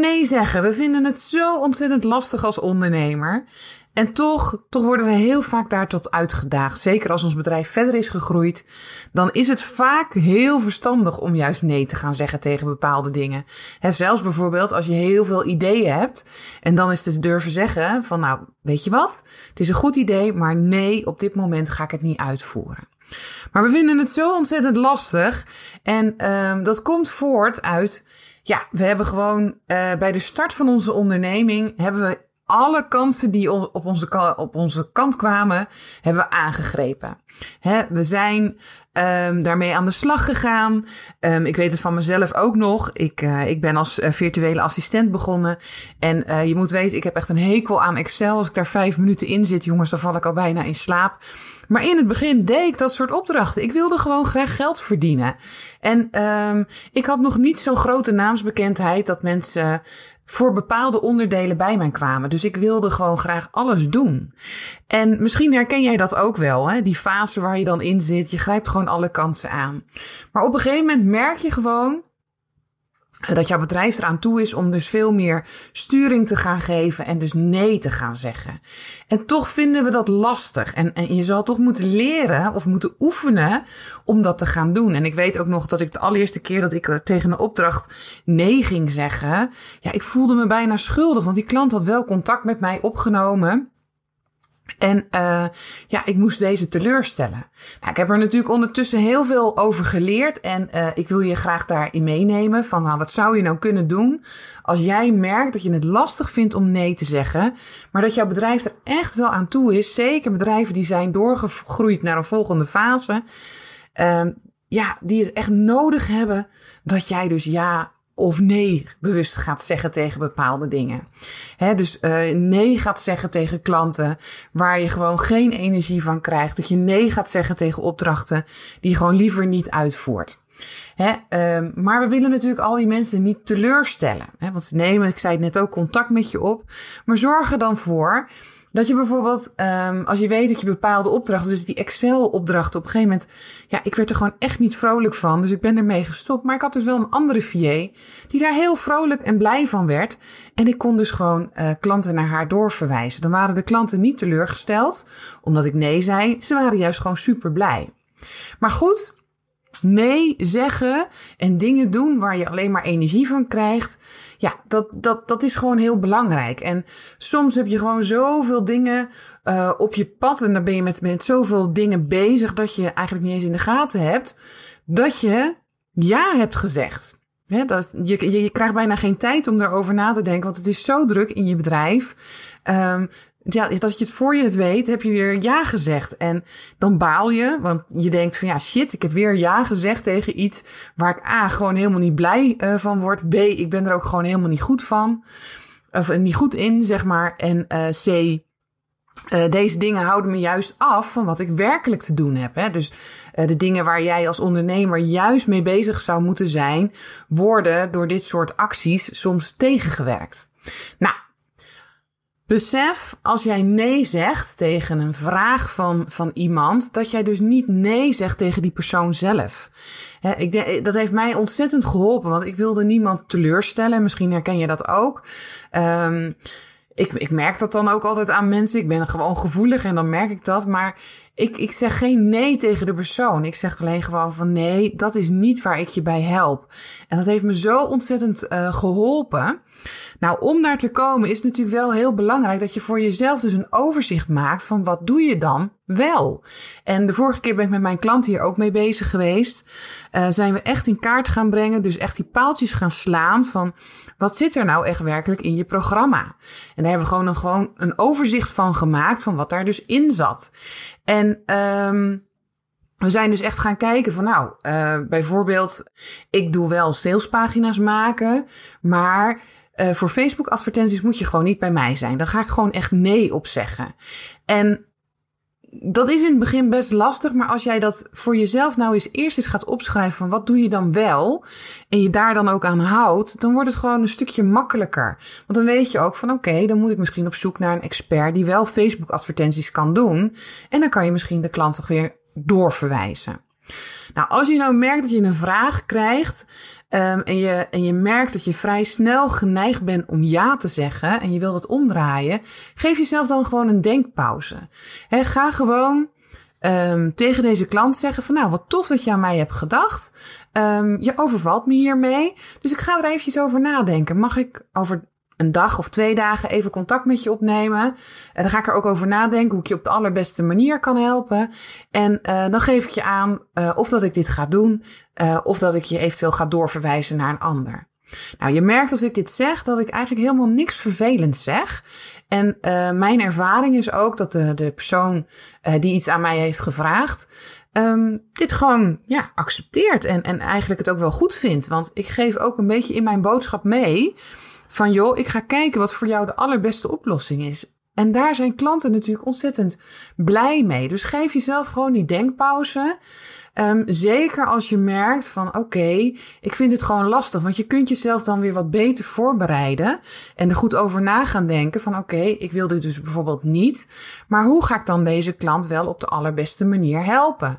Nee zeggen, we vinden het zo ontzettend lastig als ondernemer. En toch, toch worden we heel vaak daar tot uitgedaagd. Zeker als ons bedrijf verder is gegroeid, dan is het vaak heel verstandig om juist nee te gaan zeggen tegen bepaalde dingen. En zelfs bijvoorbeeld als je heel veel ideeën hebt en dan is het durven zeggen van nou, weet je wat? Het is een goed idee, maar nee, op dit moment ga ik het niet uitvoeren. Maar we vinden het zo ontzettend lastig en um, dat komt voort uit ja, we hebben gewoon uh, bij de start van onze onderneming hebben we alle kansen die op onze, op onze kant kwamen, hebben we aangegrepen. He, we zijn um, daarmee aan de slag gegaan. Um, ik weet het van mezelf ook nog. Ik, uh, ik ben als uh, virtuele assistent begonnen. En je moet weten, ik heb echt een hekel aan Excel. Als ik daar vijf minuten in zit, jongens, dan val ik al bijna in slaap. Maar in het begin deed ik dat soort opdrachten. Ik wilde gewoon graag geld verdienen. En um, ik had nog niet zo'n grote naamsbekendheid dat mensen voor bepaalde onderdelen bij mij kwamen. Dus ik wilde gewoon graag alles doen. En misschien herken jij dat ook wel, hè? die fase waar je dan in zit. Je grijpt gewoon alle kansen aan. Maar op een gegeven moment merk je gewoon dat jouw bedrijf eraan toe is om dus veel meer sturing te gaan geven en dus nee te gaan zeggen. En toch vinden we dat lastig. En, en je zal toch moeten leren of moeten oefenen om dat te gaan doen. En ik weet ook nog dat ik de allereerste keer dat ik tegen een opdracht nee ging zeggen, ja, ik voelde me bijna schuldig, want die klant had wel contact met mij opgenomen. En uh, ja, ik moest deze teleurstellen. Nou, ik heb er natuurlijk ondertussen heel veel over geleerd. En uh, ik wil je graag daarin meenemen. Van nou, wat zou je nou kunnen doen als jij merkt dat je het lastig vindt om nee te zeggen. Maar dat jouw bedrijf er echt wel aan toe is. Zeker bedrijven die zijn doorgegroeid naar een volgende fase. Uh, ja, die het echt nodig hebben dat jij dus ja of nee bewust gaat zeggen tegen bepaalde dingen. He, dus uh, nee gaat zeggen tegen klanten waar je gewoon geen energie van krijgt. Dat je nee gaat zeggen tegen opdrachten die je gewoon liever niet uitvoert. He, uh, maar we willen natuurlijk al die mensen niet teleurstellen. He, want ze nemen, ik zei het net ook, contact met je op. Maar zorg er dan voor dat je bijvoorbeeld, um, als je weet dat je bepaalde opdrachten, dus die Excel-opdrachten, op een gegeven moment, ja, ik werd er gewoon echt niet vrolijk van. Dus ik ben ermee gestopt. Maar ik had dus wel een andere VA die daar heel vrolijk en blij van werd. En ik kon dus gewoon uh, klanten naar haar doorverwijzen. Dan waren de klanten niet teleurgesteld, omdat ik nee zei. Ze waren juist gewoon super blij. Maar goed, nee zeggen en dingen doen waar je alleen maar energie van krijgt. Ja, dat, dat, dat is gewoon heel belangrijk. En soms heb je gewoon zoveel dingen uh, op je pad. En dan ben je met, met zoveel dingen bezig dat je eigenlijk niet eens in de gaten hebt. Dat je ja hebt gezegd. Dat, je, je, krijgt bijna geen tijd om daarover na te denken, want het is zo druk in je bedrijf. Um, ja, dat je het voor je het weet, heb je weer ja gezegd. En dan baal je, want je denkt van ja, shit, ik heb weer ja gezegd tegen iets waar ik A, gewoon helemaal niet blij uh, van word. B, ik ben er ook gewoon helemaal niet goed van. Of uh, niet goed in, zeg maar. En uh, C, deze dingen houden me juist af van wat ik werkelijk te doen heb. Hè? Dus de dingen waar jij als ondernemer juist mee bezig zou moeten zijn, worden door dit soort acties soms tegengewerkt. Nou, Besef als jij nee zegt tegen een vraag van, van iemand, dat jij dus niet nee zegt tegen die persoon zelf. Ik denk, dat heeft mij ontzettend geholpen, want ik wilde niemand teleurstellen. Misschien herken je dat ook. Um, ik, ik merk dat dan ook altijd aan mensen. Ik ben gewoon gevoelig en dan merk ik dat. Maar ik, ik zeg geen nee tegen de persoon. Ik zeg alleen gewoon van nee, dat is niet waar ik je bij help. En dat heeft me zo ontzettend uh, geholpen. Nou, om daar te komen is natuurlijk wel heel belangrijk dat je voor jezelf dus een overzicht maakt van wat doe je dan wel. En de vorige keer ben ik met mijn klant hier ook mee bezig geweest. Uh, zijn we echt in kaart gaan brengen, dus echt die paaltjes gaan slaan van wat zit er nou echt werkelijk in je programma. En daar hebben we gewoon een, gewoon een overzicht van gemaakt van wat daar dus in zat. En um, we zijn dus echt gaan kijken van nou, uh, bijvoorbeeld, ik doe wel salespagina's maken, maar uh, voor Facebook advertenties moet je gewoon niet bij mij zijn. Dan ga ik gewoon echt nee op zeggen. En dat is in het begin best lastig, maar als jij dat voor jezelf nou eens eerst eens gaat opschrijven van wat doe je dan wel en je daar dan ook aan houdt, dan wordt het gewoon een stukje makkelijker. Want dan weet je ook van oké, dan moet ik misschien op zoek naar een expert die wel Facebook advertenties kan doen en dan kan je misschien de klant toch weer doorverwijzen. Nou, als je nou merkt dat je een vraag krijgt um, en, je, en je merkt dat je vrij snel geneigd bent om ja te zeggen en je wilt het omdraaien, geef jezelf dan gewoon een denkpauze. He, ga gewoon um, tegen deze klant zeggen van nou, wat tof dat je aan mij hebt gedacht. Um, je overvalt me hiermee. Dus ik ga er eventjes over nadenken. Mag ik over een dag of twee dagen even contact met je opnemen. En dan ga ik er ook over nadenken hoe ik je op de allerbeste manier kan helpen. En uh, dan geef ik je aan uh, of dat ik dit ga doen, uh, of dat ik je eventueel ga doorverwijzen naar een ander. Nou, je merkt als ik dit zeg dat ik eigenlijk helemaal niks vervelends zeg. En mijn ervaring is ook dat de, de persoon die iets aan mij heeft gevraagd, um, dit gewoon ja, accepteert en, en eigenlijk het ook wel goed vindt. Want ik geef ook een beetje in mijn boodschap mee van joh, ik ga kijken wat voor jou de allerbeste oplossing is. En daar zijn klanten natuurlijk ontzettend blij mee. Dus geef jezelf gewoon die denkpauze. Um, zeker als je merkt van oké, ik vind het gewoon lastig. Want je kunt jezelf dan weer wat beter voorbereiden. En er goed over na gaan denken van oké, ik wil dit dus bijvoorbeeld niet. Maar hoe ga ik dan deze klant wel op de allerbeste manier helpen?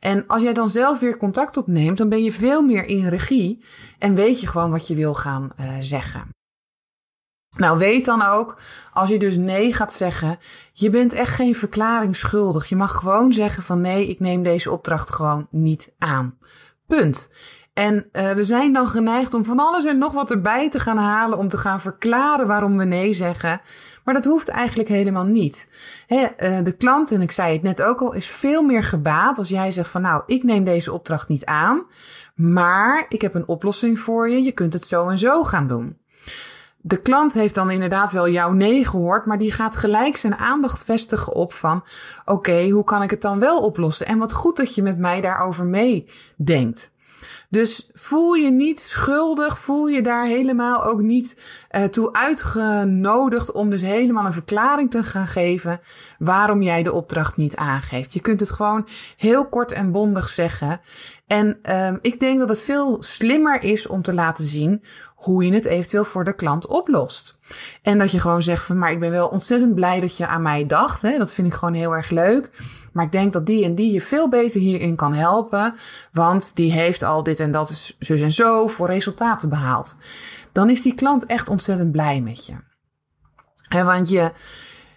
En als jij dan zelf weer contact opneemt, dan ben je veel meer in regie. En weet je gewoon wat je wil gaan uh, zeggen. Nou, weet dan ook, als je dus nee gaat zeggen, je bent echt geen verklaring schuldig. Je mag gewoon zeggen van nee, ik neem deze opdracht gewoon niet aan. Punt. En uh, we zijn dan geneigd om van alles en nog wat erbij te gaan halen om te gaan verklaren waarom we nee zeggen. Maar dat hoeft eigenlijk helemaal niet. He, uh, de klant, en ik zei het net ook al, is veel meer gebaat als jij zegt van nou, ik neem deze opdracht niet aan, maar ik heb een oplossing voor je. Je kunt het zo en zo gaan doen de klant heeft dan inderdaad wel jouw nee gehoord, maar die gaat gelijk zijn aandacht vestigen op van, oké, hoe kan ik het dan wel oplossen? En wat goed dat je met mij daarover meedenkt. Dus voel je niet schuldig, voel je daar helemaal ook niet uh, toe uitgenodigd om dus helemaal een verklaring te gaan geven waarom jij de opdracht niet aangeeft. Je kunt het gewoon heel kort en bondig zeggen. En um, ik denk dat het veel slimmer is om te laten zien hoe je het eventueel voor de klant oplost. En dat je gewoon zegt van, maar ik ben wel ontzettend blij dat je aan mij dacht. Hè? Dat vind ik gewoon heel erg leuk. Maar ik denk dat die en die je veel beter hierin kan helpen. Want die heeft al dit en dat, zus en zo, voor resultaten behaald. Dan is die klant echt ontzettend blij met je. Want je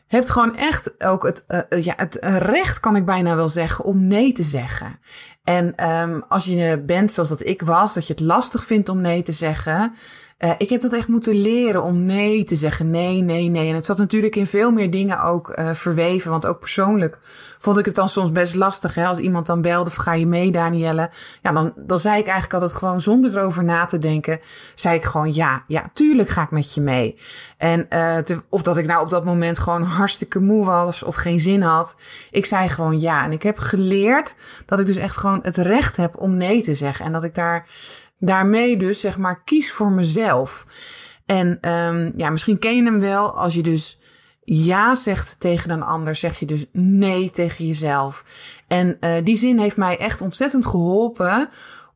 hebt gewoon echt ook het, uh, ja, het recht, kan ik bijna wel zeggen, om nee te zeggen. En um, als je bent zoals dat ik was, dat je het lastig vindt om nee te zeggen, uh, ik heb dat echt moeten leren om nee te zeggen. Nee, nee, nee. En het zat natuurlijk in veel meer dingen ook uh, verweven. Want ook persoonlijk vond ik het dan soms best lastig. Hè? Als iemand dan belde ga je mee, Danielle? Ja, dan, dan zei ik eigenlijk altijd gewoon zonder erover na te denken. Zei ik gewoon ja, ja, tuurlijk ga ik met je mee. En te, of dat ik nou op dat moment gewoon hartstikke moe was of geen zin had. Ik zei gewoon ja. En ik heb geleerd dat ik dus echt gewoon het recht heb om nee te zeggen. En dat ik daar daarmee dus zeg maar kies voor mezelf. En um, ja, misschien ken je hem wel als je dus ja zegt tegen een ander, zeg je dus nee tegen jezelf. En uh, die zin heeft mij echt ontzettend geholpen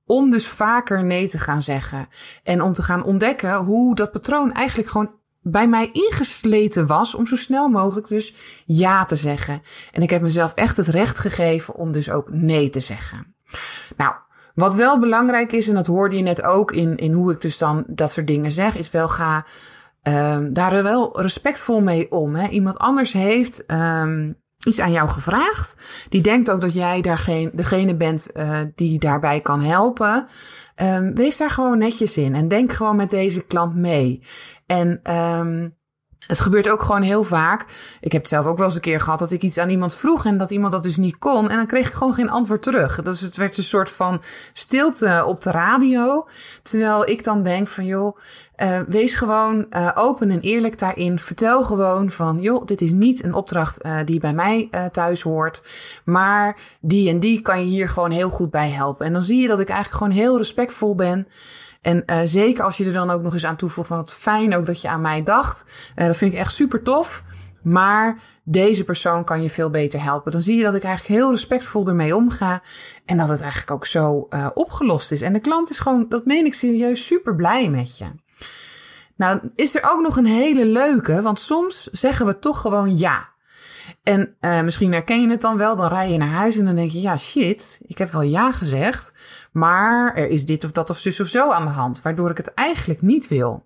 om dus vaker nee te gaan zeggen. En om te gaan ontdekken hoe dat patroon eigenlijk gewoon bij mij ingesleten was om zo snel mogelijk dus ja te zeggen. En ik heb mezelf echt het recht gegeven om dus ook nee te zeggen. Nou, wat wel belangrijk is, en dat hoorde je net ook in, in hoe ik dus dan dat soort dingen zeg, is wel ga um, daar wel respectvol mee om. Hè. Iemand anders heeft um, iets aan jou gevraagd. Die denkt ook dat jij daar geen, degene bent uh, die daarbij kan helpen. Um, wees daar gewoon netjes in en denk gewoon met deze klant mee. En um, Het gebeurt ook gewoon heel vaak. Ik heb het zelf ook wel eens een keer gehad dat ik iets aan iemand vroeg en dat iemand dat dus niet kon. En dan kreeg ik gewoon geen antwoord terug. Dus het werd een soort van stilte op de radio. Terwijl ik dan denk van joh, uh, wees gewoon uh, open en eerlijk daarin. Vertel gewoon van joh, dit is niet een opdracht uh, die bij mij thuis hoort. Maar die en die kan je hier gewoon heel goed bij helpen. En dan zie je dat ik eigenlijk gewoon heel respectvol ben. En uh, zeker als je er dan ook nog eens aan toevoegt van wat fijn ook dat je aan mij dacht. Uh, dat vind ik echt super tof. Maar deze persoon kan je veel beter helpen. Dan zie je dat ik eigenlijk heel respectvol ermee omga. En dat het eigenlijk ook zo uh, opgelost is. En de klant is gewoon, dat meen ik serieus, super blij met je. Nou, is er ook nog een hele leuke, want soms zeggen we toch gewoon ja. En uh, misschien herken je het dan wel, dan rij je naar huis en dan denk je, ja shit, ik heb wel ja gezegd, maar er is dit of dat of zus of zo aan de hand, waardoor ik het eigenlijk niet wil.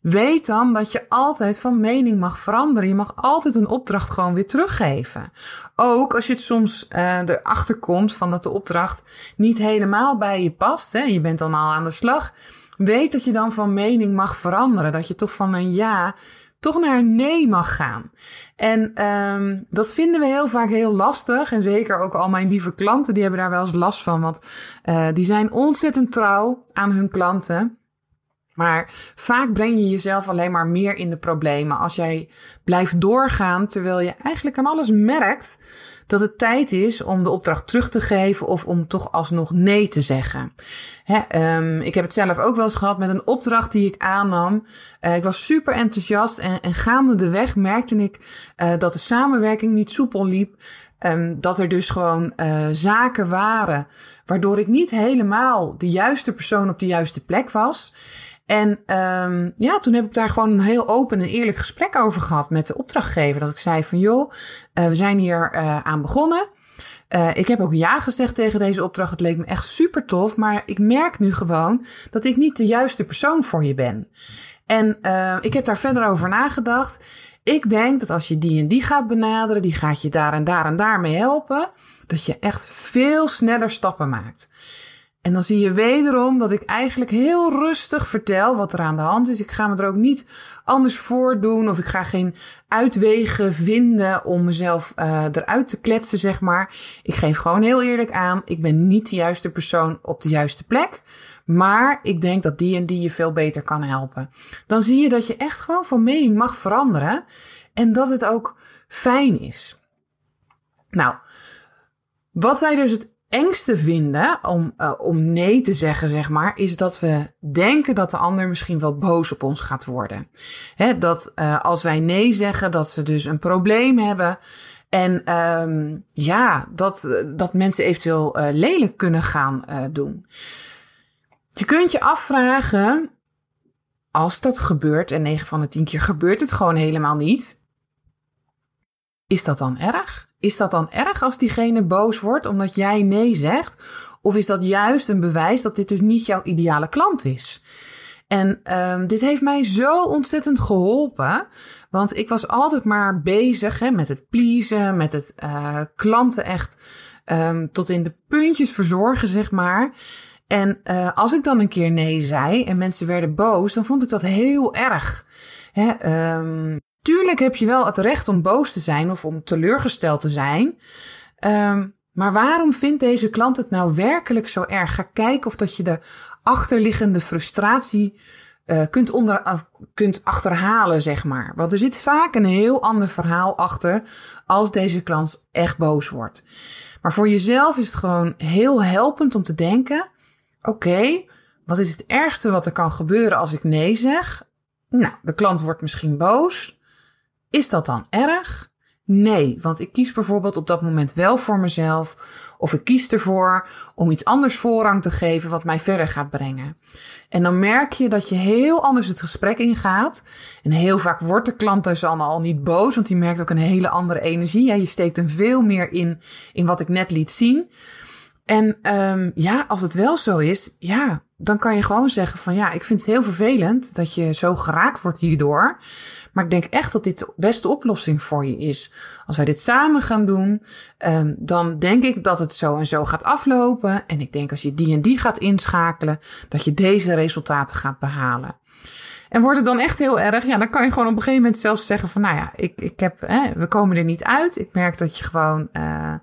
Weet dan dat je altijd van mening mag veranderen. Je mag altijd een opdracht gewoon weer teruggeven. Ook als je het soms uh, erachter komt van dat de opdracht niet helemaal bij je past. Hè, je bent dan al aan de slag. Weet dat je dan van mening mag veranderen. Dat je toch van een ja toch naar nee mag gaan. En um, dat vinden we heel vaak heel lastig. En zeker ook al mijn lieve klanten, die hebben daar wel eens last van. Want uh, die zijn ontzettend trouw aan hun klanten. Maar vaak breng je jezelf alleen maar meer in de problemen als jij blijft doorgaan terwijl je eigenlijk aan alles merkt dat het tijd is om de opdracht terug te geven of om toch alsnog nee te zeggen. Hè, um, ik heb het zelf ook wel eens gehad met een opdracht die ik aannam. Uh, ik was super enthousiast en, en gaande de weg merkte ik uh, dat de samenwerking niet soepel liep. Um, dat er dus gewoon uh, zaken waren waardoor ik niet helemaal de juiste persoon op de juiste plek was. En um, ja, toen heb ik daar gewoon een heel open en eerlijk gesprek over gehad met de opdrachtgever. Dat ik zei van joh, uh, we zijn hier uh, aan begonnen. Uh, ik heb ook ja gezegd tegen deze opdracht. Het leek me echt super tof. Maar ik merk nu gewoon dat ik niet de juiste persoon voor je ben. En ik heb daar verder over nagedacht. Ik denk dat als je die en die gaat benaderen, die gaat je daar en daar en daar mee helpen, dat je echt veel sneller stappen maakt. En dan zie je wederom dat ik eigenlijk heel rustig vertel wat er aan de hand is. Ik ga me er ook niet anders voor doen of ik ga geen uitwegen vinden om mezelf uh, eruit te kletsen, zeg maar. Ik geef gewoon heel eerlijk aan, ik ben niet de juiste persoon op de juiste plek. Maar ik denk dat die en die je veel beter kan helpen. Dan zie je dat je echt gewoon van mening mag veranderen. En dat het ook fijn is. Nou, wat wij dus het engste vinden om, uh, om nee te zeggen, zeg maar, is dat we denken dat de ander misschien wel boos op ons gaat worden. Hè, dat uh, als wij nee zeggen, dat ze dus een probleem hebben. En um, ja, dat, dat mensen eventueel uh, lelijk kunnen gaan doen. Je kunt je afvragen, als dat gebeurt, en 9 van de 10 keer gebeurt het gewoon helemaal niet, is dat dan erg? Is dat dan erg als diegene boos wordt omdat jij nee zegt? Of is dat juist een bewijs dat dit dus niet jouw ideale klant is? En um, dit heeft mij zo ontzettend geholpen. Want ik was altijd maar bezig hè, met het pleasen, met het uh, klanten echt um, tot in de puntjes verzorgen, zeg maar. En uh, als ik dan een keer nee zei en mensen werden boos, dan vond ik dat heel erg. Hè, um, Tuurlijk heb je wel het recht om boos te zijn of om teleurgesteld te zijn. Um, maar waarom vindt deze klant het nou werkelijk zo erg? Ga kijken of dat je de achterliggende frustratie uh, kunt, onder, kunt achterhalen, zeg maar. Want er zit vaak een heel ander verhaal achter als deze klant echt boos wordt. Maar voor jezelf is het gewoon heel helpend om te denken: oké, wat is het ergste wat er kan gebeuren als ik nee zeg? Nou, de klant wordt misschien boos. Is dat dan erg? Nee, want ik kies bijvoorbeeld op dat moment wel voor mezelf. Of ik kies ervoor om iets anders voorrang te geven wat mij verder gaat brengen. En dan merk je dat je heel anders het gesprek ingaat. En heel vaak wordt de klant dus dan al niet boos, want die merkt ook een hele andere energie. Ja, je steekt hem veel meer in, in wat ik net liet zien. En um, ja, als het wel zo is, ja, dan kan je gewoon zeggen van ja, ik vind het heel vervelend dat je zo geraakt wordt hierdoor. Maar ik denk echt dat dit de beste oplossing voor je is. Als wij dit samen gaan doen, um, dan denk ik dat het zo en zo gaat aflopen. En ik denk als je die en die gaat inschakelen, dat je deze resultaten gaat behalen. En wordt het dan echt heel erg, ja, dan kan je gewoon op een gegeven moment zelfs zeggen van, nou ja, ik, ik heb, hè, we komen er niet uit. Ik merk dat je gewoon, uh,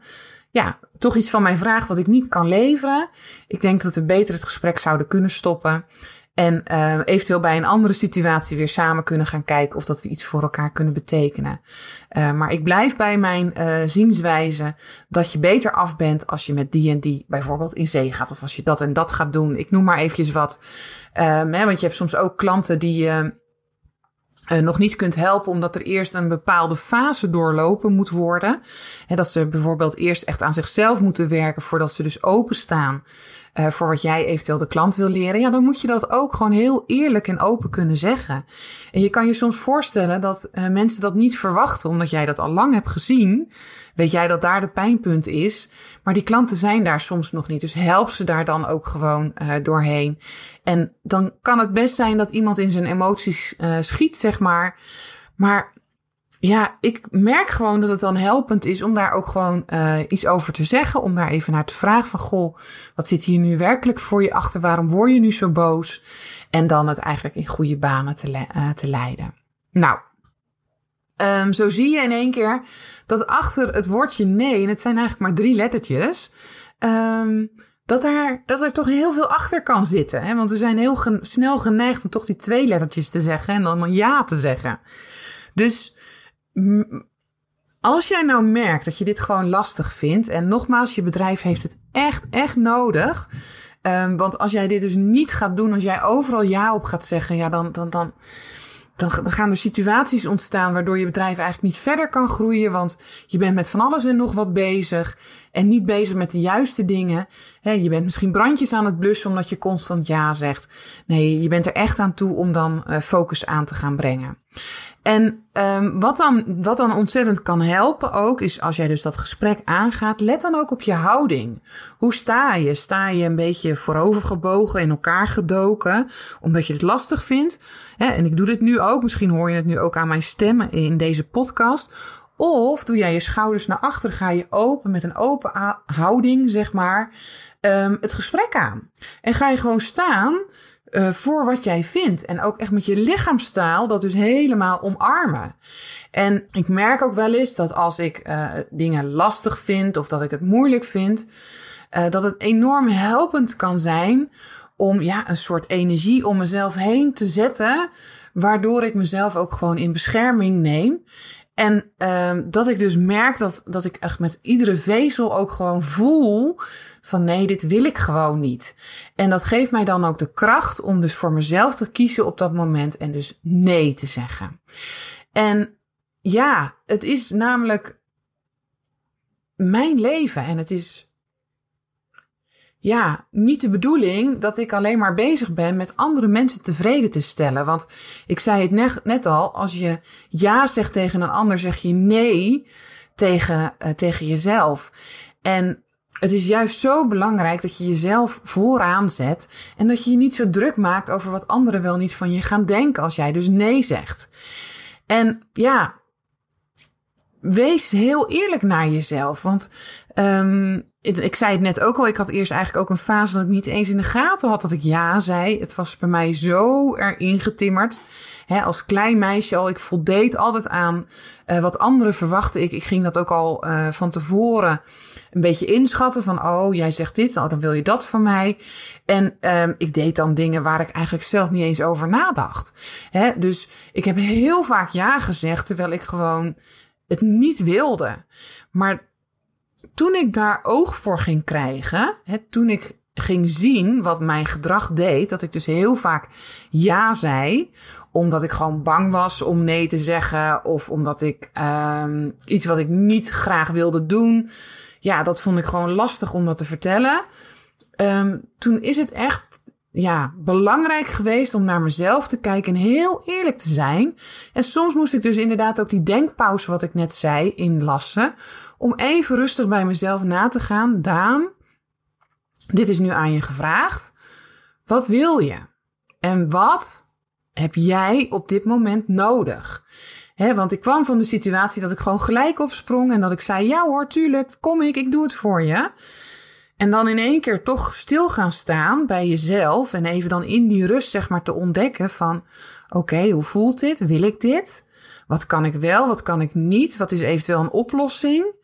ja, toch iets van mij vraagt wat ik niet kan leveren. Ik denk dat we beter het gesprek zouden kunnen stoppen. En uh, eventueel bij een andere situatie weer samen kunnen gaan kijken of dat we iets voor elkaar kunnen betekenen. Uh, maar ik blijf bij mijn uh, zienswijze dat je beter af bent als je met die en die bijvoorbeeld in zee gaat. Of als je dat en dat gaat doen. Ik noem maar eventjes wat. Um, hè, want je hebt soms ook klanten die je nog niet kunt helpen omdat er eerst een bepaalde fase doorlopen moet worden. En dat ze bijvoorbeeld eerst echt aan zichzelf moeten werken voordat ze dus openstaan uh, voor wat jij eventueel de klant wil leren, ja, dan moet je dat ook gewoon heel eerlijk en open kunnen zeggen. En je kan je soms voorstellen dat uh, mensen dat niet verwachten, omdat jij dat al lang hebt gezien. Weet jij dat daar de pijnpunt is, maar die klanten zijn daar soms nog niet. Dus help ze daar dan ook gewoon uh, doorheen. En dan kan het best zijn dat iemand in zijn emoties schiet, zeg maar. Maar ja, ik merk gewoon dat het dan helpend is om daar ook gewoon uh, iets over te zeggen. Om daar even naar te vragen van, goh, wat zit hier nu werkelijk voor je achter? Waarom word je nu zo boos? En dan het eigenlijk in goede banen te, le uh, te leiden. Nou, um, zo zie je in één keer dat achter het woordje nee, en het zijn eigenlijk maar drie lettertjes, um, dat, daar, dat er toch heel veel achter kan zitten. Hè? Want we zijn heel snel geneigd om toch die twee lettertjes te zeggen en dan ja te zeggen. Dus als jij nou merkt dat je dit gewoon lastig vindt, en nogmaals, je bedrijf heeft het echt, echt nodig. Um, want als jij dit dus niet gaat doen, als jij overal ja op gaat zeggen, ja, dan, dan, dan, dan gaan er situaties ontstaan waardoor je bedrijf eigenlijk niet verder kan groeien. Want je bent met van alles en nog wat bezig en niet bezig met de juiste dingen. Je bent misschien brandjes aan het blussen omdat je constant ja zegt. Nee, je bent er echt aan toe om dan uh, focus aan te gaan brengen. En um, wat, dan, wat dan ontzettend kan helpen ook, is als jij dus dat gesprek aangaat, let dan ook op je houding. Hoe sta je? Sta je een beetje voorovergebogen, in elkaar gedoken, omdat je het lastig vindt? en ik doe dit nu ook, misschien hoor je het nu ook aan mijn stem in deze podcast. Of doe jij je schouders naar achter, ga je open met een open houding, zeg maar, um, het gesprek aan. En ga je gewoon staan uh, voor wat jij vindt. En ook echt met je lichaamstaal dat dus helemaal omarmen. En ik merk ook wel eens dat als ik uh, dingen lastig vind of dat ik het moeilijk vind, uh, dat het enorm helpend kan zijn om ja, een soort energie om mezelf heen te zetten, waardoor ik mezelf ook gewoon in bescherming neem. En uh, dat ik dus merk dat, dat ik echt met iedere vezel ook gewoon voel van nee, dit wil ik gewoon niet. En dat geeft mij dan ook de kracht om dus voor mezelf te kiezen op dat moment en dus nee te zeggen. En ja, het is namelijk mijn leven en het is ja, niet de bedoeling dat ik alleen maar bezig ben met andere mensen tevreden te stellen. Want ik zei het net, al, als je ja zegt tegen een ander, zeg je nee tegen, uh, tegen jezelf. En het is juist zo belangrijk dat je jezelf vooraan zet en dat je je niet zo druk maakt over wat anderen wel niet van je gaan denken als jij dus nee zegt. En ja, wees heel eerlijk naar jezelf. Want um, ik zei het net ook al, ik had eerst eigenlijk ook een fase dat ik niet eens in de gaten had dat ik ja zei. Het was bij mij zo erin getimmerd. Als klein meisje al, ik voldeed altijd aan uh, wat anderen verwachten. Ik, ging dat ook al uh, van tevoren een beetje inschatten van, oh, jij zegt dit, oh, dan wil je dat van mij. En um, ik deed dan dingen waar ik eigenlijk zelf niet eens over nadacht. Dus ik heb heel vaak ja gezegd, terwijl ik gewoon het niet wilde. Maar toen ik daar oog voor ging krijgen, hè, toen ik ging zien wat mijn gedrag deed, dat ik dus heel vaak ja zei, omdat ik gewoon bang was om nee te zeggen, of omdat ik um, iets wat ik niet graag wilde doen, ja, dat vond ik gewoon lastig om dat te vertellen. Um, toen is het echt ja, belangrijk geweest om naar mezelf te kijken en heel eerlijk te zijn. En soms moest ik dus inderdaad ook die denkpauze, wat ik net zei, inlassen. Om even rustig bij mezelf na te gaan. Daan, dit is nu aan je gevraagd. Wat wil je? En wat heb jij op dit moment nodig? Want ik kwam van de situatie dat ik gewoon gelijk opsprong en dat ik zei: Ja hoor, tuurlijk, kom ik, ik doe het voor je. En dan in één keer toch stil gaan staan bij jezelf en even dan in die rust zeg maar te ontdekken van oké, hoe voelt dit? Wil ik dit? Wat kan ik wel? Wat kan ik niet? Wat is eventueel een oplossing?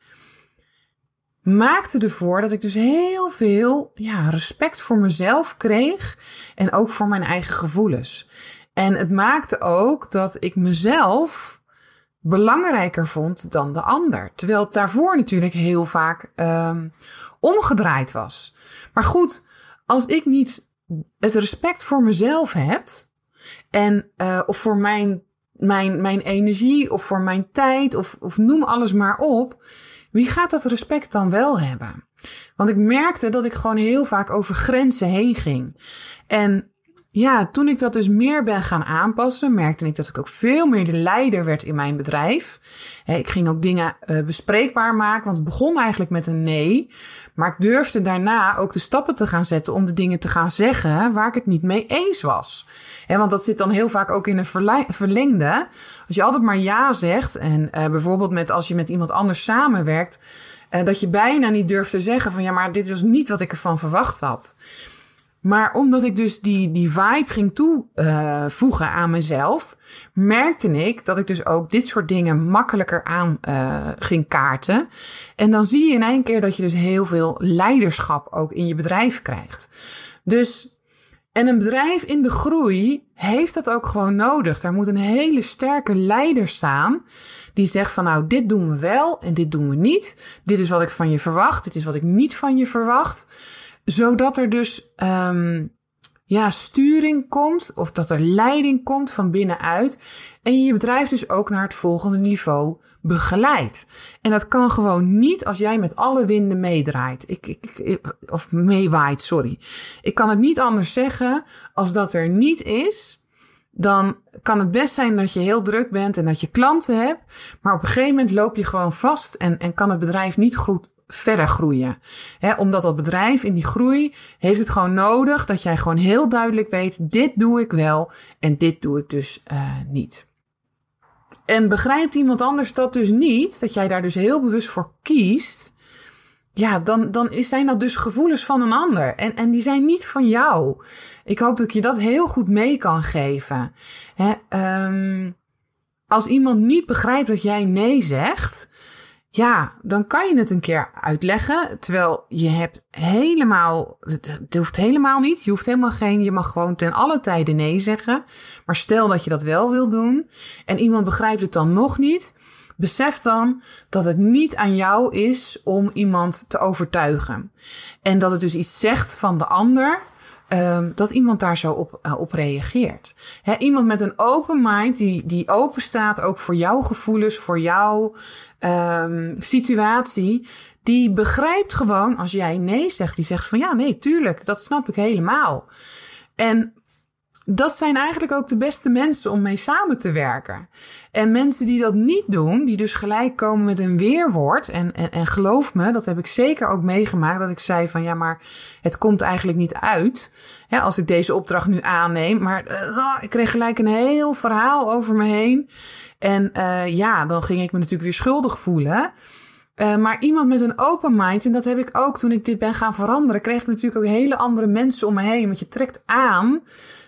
Maakte ervoor dat ik dus heel veel ja, respect voor mezelf kreeg en ook voor mijn eigen gevoelens. En het maakte ook dat ik mezelf belangrijker vond dan de ander. Terwijl het daarvoor natuurlijk heel vaak um, omgedraaid was. Maar goed, als ik niet het respect voor mezelf heb en uh, of voor mijn, mijn, mijn energie of voor mijn tijd of, of noem alles maar op, wie gaat dat respect dan wel hebben? Want ik merkte dat ik gewoon heel vaak over grenzen heen ging. En ja, toen ik dat dus meer ben gaan aanpassen, merkte ik dat ik ook veel meer de leider werd in mijn bedrijf. Ik ging ook dingen uh, bespreekbaar maken, want het begon eigenlijk met een nee. Maar ik durfde daarna ook de stappen te gaan zetten om de dingen te gaan zeggen waar ik het niet mee eens was. want dat zit dan heel vaak ook in een verlengde. Als je altijd maar ja zegt, en uh, bijvoorbeeld met als je met iemand anders samenwerkt, uh, dat je bijna niet durft te zeggen van ja, maar dit was niet wat ik ervan verwacht had. Maar omdat ik dus die, die vibe ging toevoegen uh, aan mezelf, merkte ik dat ik dus ook dit soort dingen makkelijker aan uh, ging kaarten. En dan zie je in één keer dat je dus heel veel leiderschap ook in je bedrijf krijgt. Dus, en een bedrijf in de groei heeft dat ook gewoon nodig. Daar moet een hele sterke leider staan die zegt van nou, dit doen we wel en dit doen we niet. Dit is wat ik van je verwacht, dit is wat ik niet van je verwacht zodat er dus um, ja, sturing komt of dat er leiding komt van binnenuit en je je bedrijf dus ook naar het volgende niveau begeleidt. En dat kan gewoon niet als jij met alle winden meedraait. Ik, ik, ik, of meewaait, sorry. Ik kan het niet anders zeggen als dat er niet is. Dan kan het best zijn dat je heel druk bent en dat je klanten hebt. Maar op een gegeven moment loop je gewoon vast en, en kan het bedrijf niet goed, verder groeien. Omdat dat bedrijf in die groei heeft het gewoon nodig dat jij gewoon heel duidelijk weet, dit doe ik wel en dit doe ik dus uh, niet. En begrijpt iemand anders dat dus niet, dat jij daar dus heel bewust voor kiest, ja, dan, dan zijn dat dus gevoelens van een ander. En, en die zijn niet van jou. Ik hoop dat ik je dat heel goed mee kan geven. He, um, als iemand niet begrijpt dat jij nee zegt, ja, dan kan je het een keer uitleggen. Terwijl je hebt helemaal, het hoeft helemaal niet. Je hoeft helemaal geen, je mag gewoon ten alle tijde nee zeggen. Maar stel dat je dat wel wil doen en iemand begrijpt het dan nog niet. Besef dan dat het niet aan jou is om iemand te overtuigen. En dat het dus iets zegt van de ander um, dat iemand daar zo op, uh, op reageert. He, iemand met een open mind, die, die open staat ook voor jouw gevoelens, voor jouw um, situatie, die begrijpt gewoon als jij nee zegt, die zegt van ja, nee, tuurlijk, dat snap ik helemaal. En dat zijn eigenlijk ook de beste mensen om mee samen te werken. En mensen die dat niet doen, die dus gelijk komen met een weerwoord. En, en, en geloof me, dat heb ik zeker ook meegemaakt. Dat ik zei van ja, maar het komt eigenlijk niet uit. Als ik deze opdracht nu aanneem. Maar uh, ik kreeg gelijk een heel verhaal over me heen. En uh, ja, dan ging ik me natuurlijk weer schuldig voelen. Uh, maar iemand met een open mind, en dat heb ik ook toen ik dit ben gaan veranderen, kreeg natuurlijk ook hele andere mensen om me heen. Want je trekt aan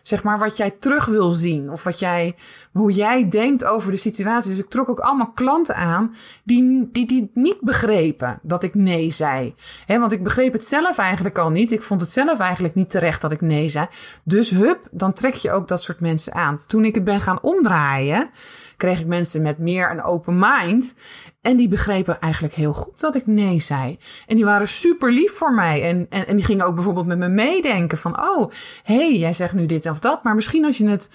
zeg maar, wat jij terug wil zien. Of wat jij, hoe jij denkt over de situatie. Dus ik trok ook allemaal klanten aan die, die, die niet begrepen dat ik nee zei. He, want ik begreep het zelf eigenlijk al niet. Ik vond het zelf eigenlijk niet terecht dat ik nee zei. Dus hup, dan trek je ook dat soort mensen aan. Toen ik het ben gaan omdraaien, kreeg ik mensen met meer een open mind. En die begrepen eigenlijk heel goed dat ik nee zei. En die waren super lief voor mij. En, en, en die gingen ook bijvoorbeeld met me meedenken van, oh, hé, hey, jij zegt nu dit of dat. Maar misschien als je het,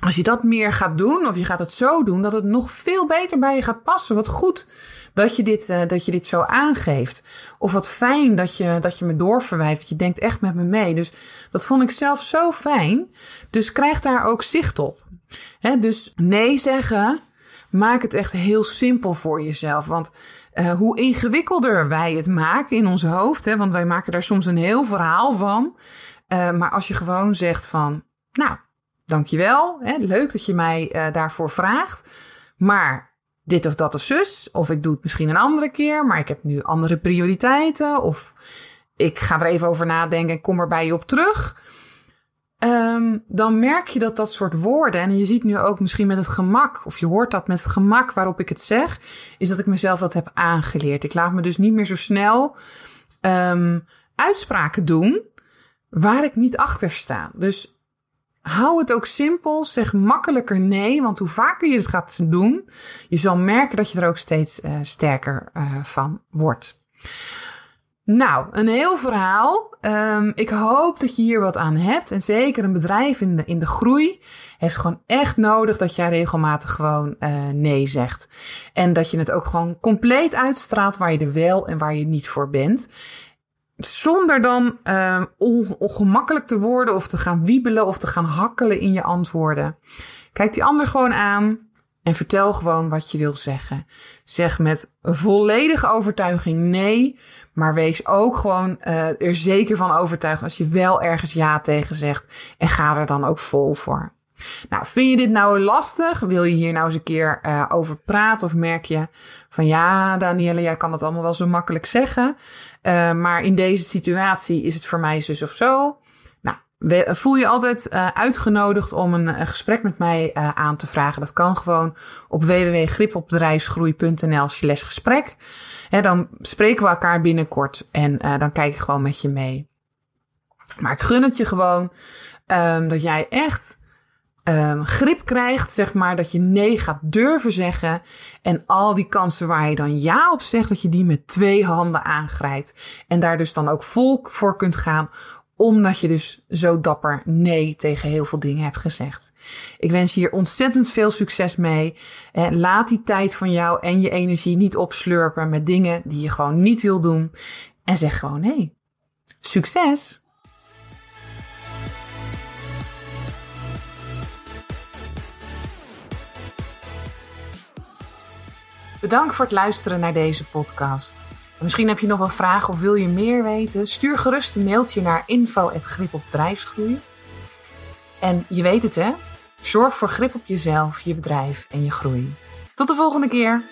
als je dat meer gaat doen, of je gaat het zo doen, dat het nog veel beter bij je gaat passen. Wat goed dat je dit, uh, dat je dit zo aangeeft. Of wat fijn dat je, dat je me doorverwijft. Je denkt echt met me mee. Dus dat vond ik zelf zo fijn. Dus krijg daar ook zicht op. Dus nee zeggen maak het echt heel simpel voor jezelf. Want uh, hoe ingewikkelder wij het maken in ons hoofd, hè, want wij maken daar soms een heel verhaal van. Uh, maar als je gewoon zegt van, nou, dankjewel, hè, leuk dat je mij uh, daarvoor vraagt. Maar dit of dat of zus. Of ik doe het misschien een andere keer, maar ik heb nu andere prioriteiten. Of ik ga er even over nadenken en kom er bij je op terug. Um, dan merk je dat dat soort woorden, en je ziet nu ook misschien met het gemak, of je hoort dat met het gemak waarop ik het zeg, is dat ik mezelf dat heb aangeleerd. Ik laat me dus niet meer zo snel um, uitspraken doen waar ik niet achter sta. Dus hou het ook simpel, zeg makkelijker nee, want hoe vaker je het gaat doen, je zal merken dat je er ook steeds uh, sterker uh, van wordt. Nou, een heel verhaal. Um, ik hoop dat je hier wat aan hebt. En zeker een bedrijf in de, in de groei heeft gewoon echt nodig dat jij regelmatig gewoon uh, nee zegt. En dat je het ook gewoon compleet uitstraalt waar je er wel en waar je niet voor bent. Zonder dan uh, ongemakkelijk te worden of te gaan wiebelen of te gaan hakkelen in je antwoorden. Kijk die ander gewoon aan en vertel gewoon wat je wil zeggen. Zeg met volledige overtuiging nee. Maar wees ook gewoon uh, er zeker van overtuigd als je wel ergens ja tegen zegt. En ga er dan ook vol voor. Nou, vind je dit nou lastig? Wil je hier nou eens een keer uh, over praten? Of merk je van ja, Danielle, jij kan het allemaal wel zo makkelijk zeggen. Uh, maar in deze situatie is het voor mij zus of zo. Voel je altijd uh, uitgenodigd om een, een, gesprek met mij aan te vragen. Dat kan gewoon op www.gripopbedrijfsgroei.nl slash gesprek. Dan spreken we elkaar binnenkort en dan kijk ik gewoon met je mee. Maar ik gun het je gewoon um, dat jij echt um, grip krijgt, zeg maar, dat je nee gaat durven zeggen. En al die kansen waar je dan ja op zegt, dat je die met twee handen aangrijpt. En daar dus dan ook vol voor kunt gaan omdat je dus zo dapper nee tegen heel veel dingen hebt gezegd. Ik wens je hier ontzettend veel succes mee. Laat die tijd van jou en je energie niet opslurpen met dingen die je gewoon niet wil doen. En zeg gewoon nee. Succes! Bedankt voor het luisteren naar deze podcast. Misschien heb je nog wel vragen of wil je meer weten? Stuur gerust een mailtje naar info.grip op bedrijfsgroei. En je weet het hè, zorg voor grip op jezelf, je bedrijf en je groei. Tot de volgende keer!